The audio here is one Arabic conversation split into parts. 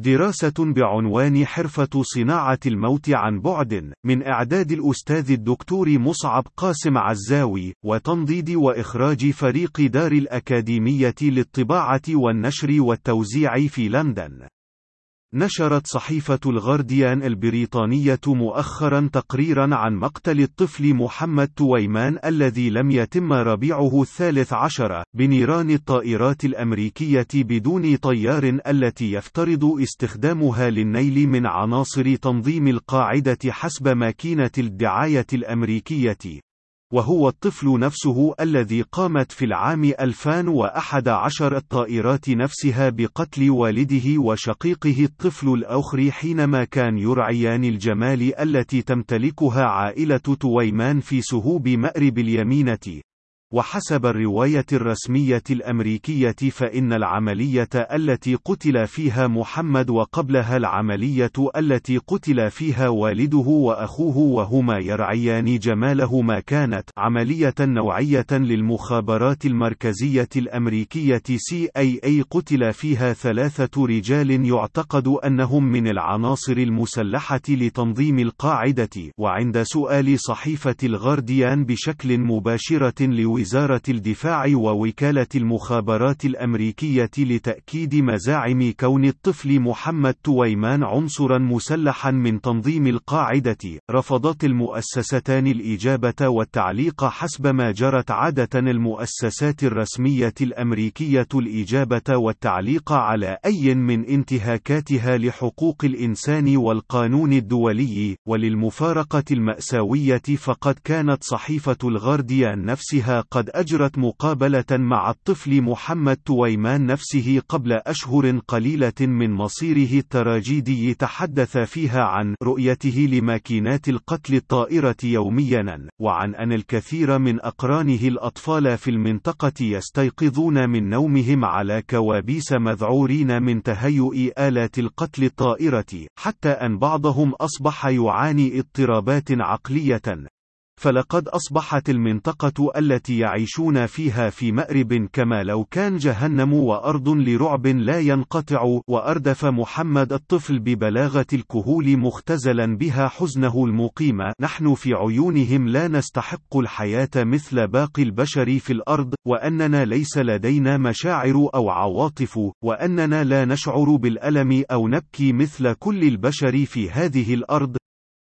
دراسة بعنوان حرفة صناعة الموت عن بعد، من إعداد الأستاذ الدكتور مصعب قاسم عزاوي، وتنضيد وإخراج فريق دار الأكاديمية للطباعة والنشر والتوزيع في لندن. نشرت صحيفة الغارديان البريطانية مؤخرا تقريرا عن مقتل الطفل محمد تويمان الذي لم يتم ربيعه الثالث عشر بنيران الطائرات الأمريكية بدون طيار التي يفترض استخدامها للنيل من عناصر تنظيم القاعدة حسب ماكينة الدعاية الأمريكية. وهو الطفل نفسه الذي قامت في العام 2011 الطائرات نفسها بقتل والده وشقيقه الطفل الآخر حينما كان يرعيان الجمال التي تمتلكها عائلة تويمان في سهوب مأرب اليمينة. وحسب الرواية الرسمية الأمريكية فإن العملية التي قتل فيها محمد وقبلها العملية التي قتل فيها والده وأخوه وهما يرعيان جمالهما كانت عملية نوعية للمخابرات المركزية الأمريكية CIA قتل فيها ثلاثة رجال يعتقد أنهم من العناصر المسلحة لتنظيم القاعدة وعند سؤال صحيفة الغارديان بشكل مباشرة لو وزارة الدفاع ووكالة المخابرات الأمريكية لتأكيد مزاعم كون الطفل محمد تويمان عنصرا مسلحا من تنظيم القاعدة، رفضت المؤسستان الإجابة والتعليق حسب ما جرت عادة المؤسسات الرسمية الأمريكية الإجابة والتعليق على أي من انتهاكاتها لحقوق الإنسان والقانون الدولي، وللمفارقة المأساوية فقد كانت صحيفة الغارديان نفسها قد أجرت مقابلة مع الطفل محمد تويمان نفسه قبل أشهر قليلة من مصيره التراجيدي تحدث فيها عن رؤيته لماكينات القتل الطائرة يوميا، وعن أن الكثير من أقرانه الأطفال في المنطقة يستيقظون من نومهم على كوابيس مذعورين من تهيؤ آلات القتل الطائرة، حتى أن بعضهم أصبح يعاني اضطرابات عقلية، فلقد أصبحت المنطقة التي يعيشون فيها في مأرب كما لو كان جهنم وأرض لرعب لا ينقطع وأردف محمد الطفل ببلاغة الكهول مختزلا بها حزنه المقيم نحن في عيونهم لا نستحق الحياة مثل باقي البشر في الأرض وأننا ليس لدينا مشاعر أو عواطف وأننا لا نشعر بالألم أو نبكي مثل كل البشر في هذه الأرض.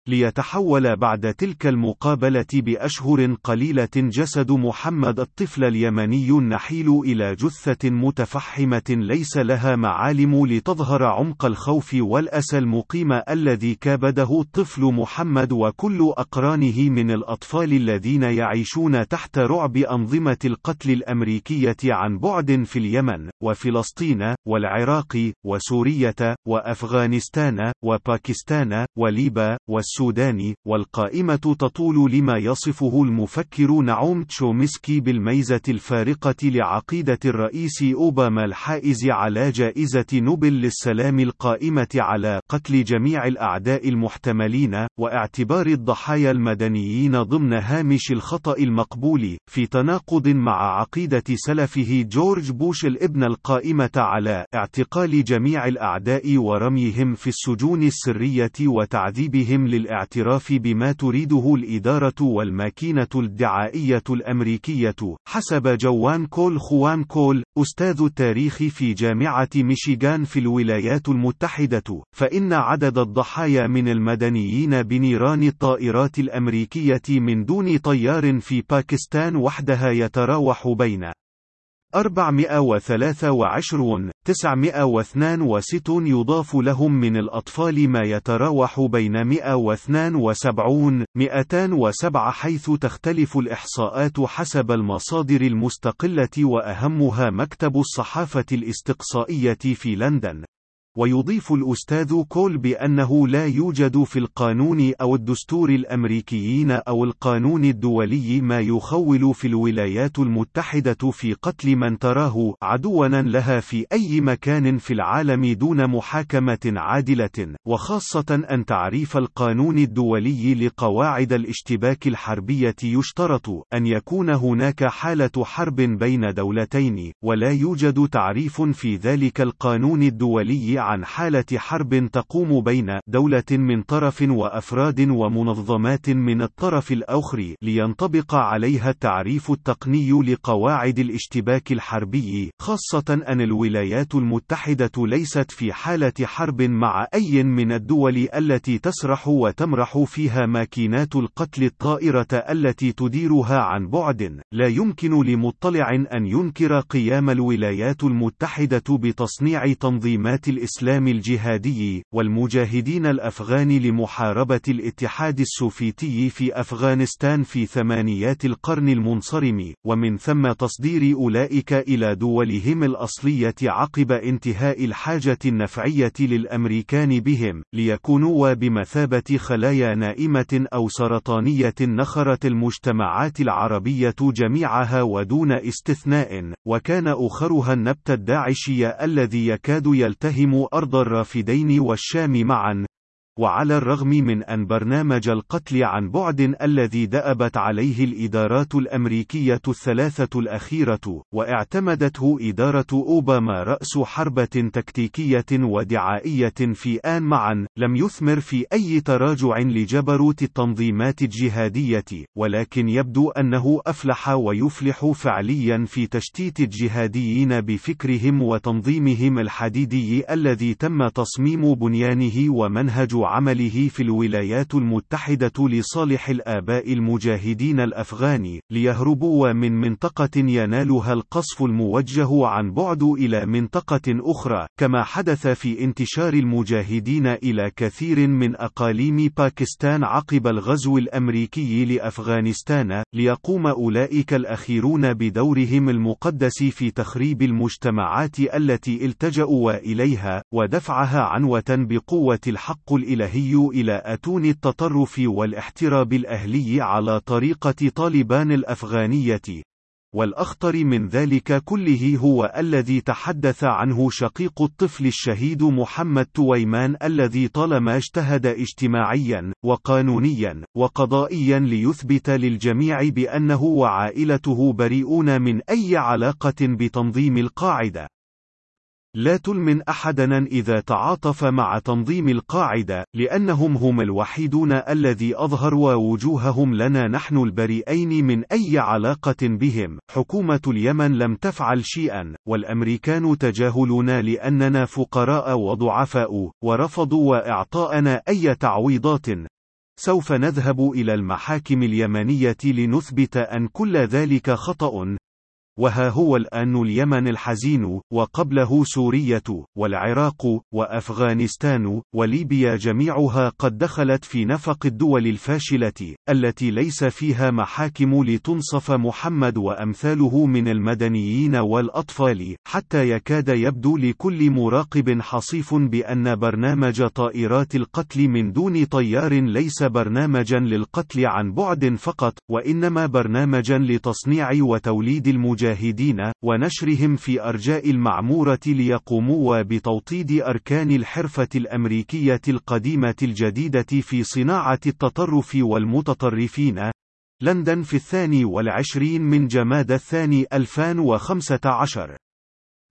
ليتحول بعد تلك المقابلة بأشهر قليلة جسد محمد الطفل اليمني النحيل إلى جثة متفحمة ليس لها معالم لتظهر عمق الخوف والأسى المقيم الذي كابده الطفل محمد وكل أقرانه من الأطفال الذين يعيشون تحت رعب أنظمة القتل الأمريكية عن بعد في اليمن، وفلسطين، والعراق، وسورية، وأفغانستان، وباكستان، وليبا، والسودان السوداني، والقائمة تطول لما يصفه المفكر نعوم تشومسكي بالميزة الفارقة لعقيدة الرئيس أوباما الحائز على جائزة نوبل للسلام القائمة على قتل جميع الأعداء المحتملين، واعتبار الضحايا المدنيين ضمن هامش الخطأ المقبول، في تناقض مع عقيدة سلفه جورج بوش الابن القائمة على اعتقال جميع الأعداء ورميهم في السجون السرية وتعذيبهم لل الاعتراف بما تريده الإدارة والماكينة الدعائية الأمريكية، حسب جوان كول خوان كول، أستاذ التاريخ في جامعة ميشيغان في الولايات المتحدة، فإن عدد الضحايا من المدنيين بنيران الطائرات الأمريكية من دون طيار في باكستان وحدها يتراوح بين 423 962 يضاف لهم من الأطفال ما يتراوح بين 172 207 حيث تختلف الإحصاءات حسب المصادر المستقلة وأهمها مكتب الصحافة الاستقصائية في لندن. ويضيف الأستاذ كول بأنه لا يوجد في القانون أو الدستور الأمريكيين أو القانون الدولي ما يخول في الولايات المتحدة في قتل من تراه عدواً لها في أي مكان في العالم دون محاكمة عادلة، وخاصة أن تعريف القانون الدولي لقواعد الاشتباك الحربية يشترط أن يكون هناك حالة حرب بين دولتين، ولا يوجد تعريف في ذلك القانون الدولي عن حالة حرب تقوم بين دولة من طرف وأفراد ومنظمات من الطرف الآخر لينطبق عليها التعريف التقني لقواعد الاشتباك الحربي خاصة أن الولايات المتحدة ليست في حالة حرب مع أي من الدول التي تسرح وتمرح فيها ماكينات القتل الطائرة التي تديرها عن بعد. لا يمكن لمطلع أن ينكر قيام الولايات المتحدة بتصنيع تنظيمات الإسلام الجهادي والمجاهدين الأفغان لمحاربة الاتحاد السوفيتي في أفغانستان في ثمانيات القرن المنصرم ومن ثم تصدير أولئك إلى دولهم الأصلية عقب انتهاء الحاجة النفعية للأمريكان بهم ليكونوا بمثابة خلايا نائمة أو سرطانية نخرت المجتمعات العربية جميعها ودون استثناء وكان أخرها النبت الداعشي الذي يكاد يلتهم أرض الرافدين والشام معا. وعلى الرغم من أن برنامج القتل عن بعد الذي دأبت عليه الإدارات الأمريكية الثلاثة الأخيرة واعتمدته إدارة أوباما رأس حربة تكتيكية ودعائية في آن معا لم يثمر في أي تراجع لجبروت التنظيمات الجهادية ولكن يبدو أنه أفلح ويفلح فعليا في تشتيت الجهاديين بفكرهم وتنظيمهم الحديدي الذي تم تصميم بنيانه ومنهج عمله في الولايات المتحدة لصالح الآباء المجاهدين الأفغان ليهربوا من منطقة ينالها القصف الموجه عن بعد إلى منطقة أخرى كما حدث في انتشار المجاهدين إلى كثير من أقاليم باكستان عقب الغزو الأمريكي لأفغانستان ليقوم أولئك الأخيرون بدورهم المقدس في تخريب المجتمعات التي التجأوا إليها ودفعها عنوة بقوة الحق الإلهي الإلهي إلى أتون التطرف والاحتراب الأهلي على طريقة طالبان الأفغانية. والأخطر من ذلك كله هو الذي تحدث عنه شقيق الطفل الشهيد محمد تويمان الذي طالما اجتهد اجتماعيا وقانونيا وقضائيا ليثبت للجميع بأنه وعائلته بريئون من أي علاقة بتنظيم القاعدة. لا تلمن أحدنا إذا تعاطف مع تنظيم القاعدة، لأنهم هم الوحيدون الذي أظهروا وجوههم لنا نحن البريئين من أي علاقة بهم. حكومة اليمن لم تفعل شيئا، والأمريكان تجاهلون لأننا فقراء وضعفاء، ورفضوا إعطاءنا أي تعويضات. سوف نذهب إلى المحاكم اليمنية لنثبت أن كل ذلك خطأ، وها هو الآن اليمن الحزين وقبله سورية والعراق وأفغانستان وليبيا جميعها قد دخلت في نفق الدول الفاشلة التي ليس فيها محاكم لتنصف محمد وأمثاله من المدنيين والأطفال حتى يكاد يبدو لكل مراقب حصيف بأن برنامج طائرات القتل من دون طيار ليس برنامجا للقتل عن بعد فقط وإنما برنامجا لتصنيع وتوليد المجاهدين. المجاهدين ونشرهم في أرجاء المعمورة ليقوموا بتوطيد أركان الحرفة الأمريكية القديمة الجديدة في صناعة التطرف والمتطرفين. لندن في الثاني والعشرين من جماد الثاني 2015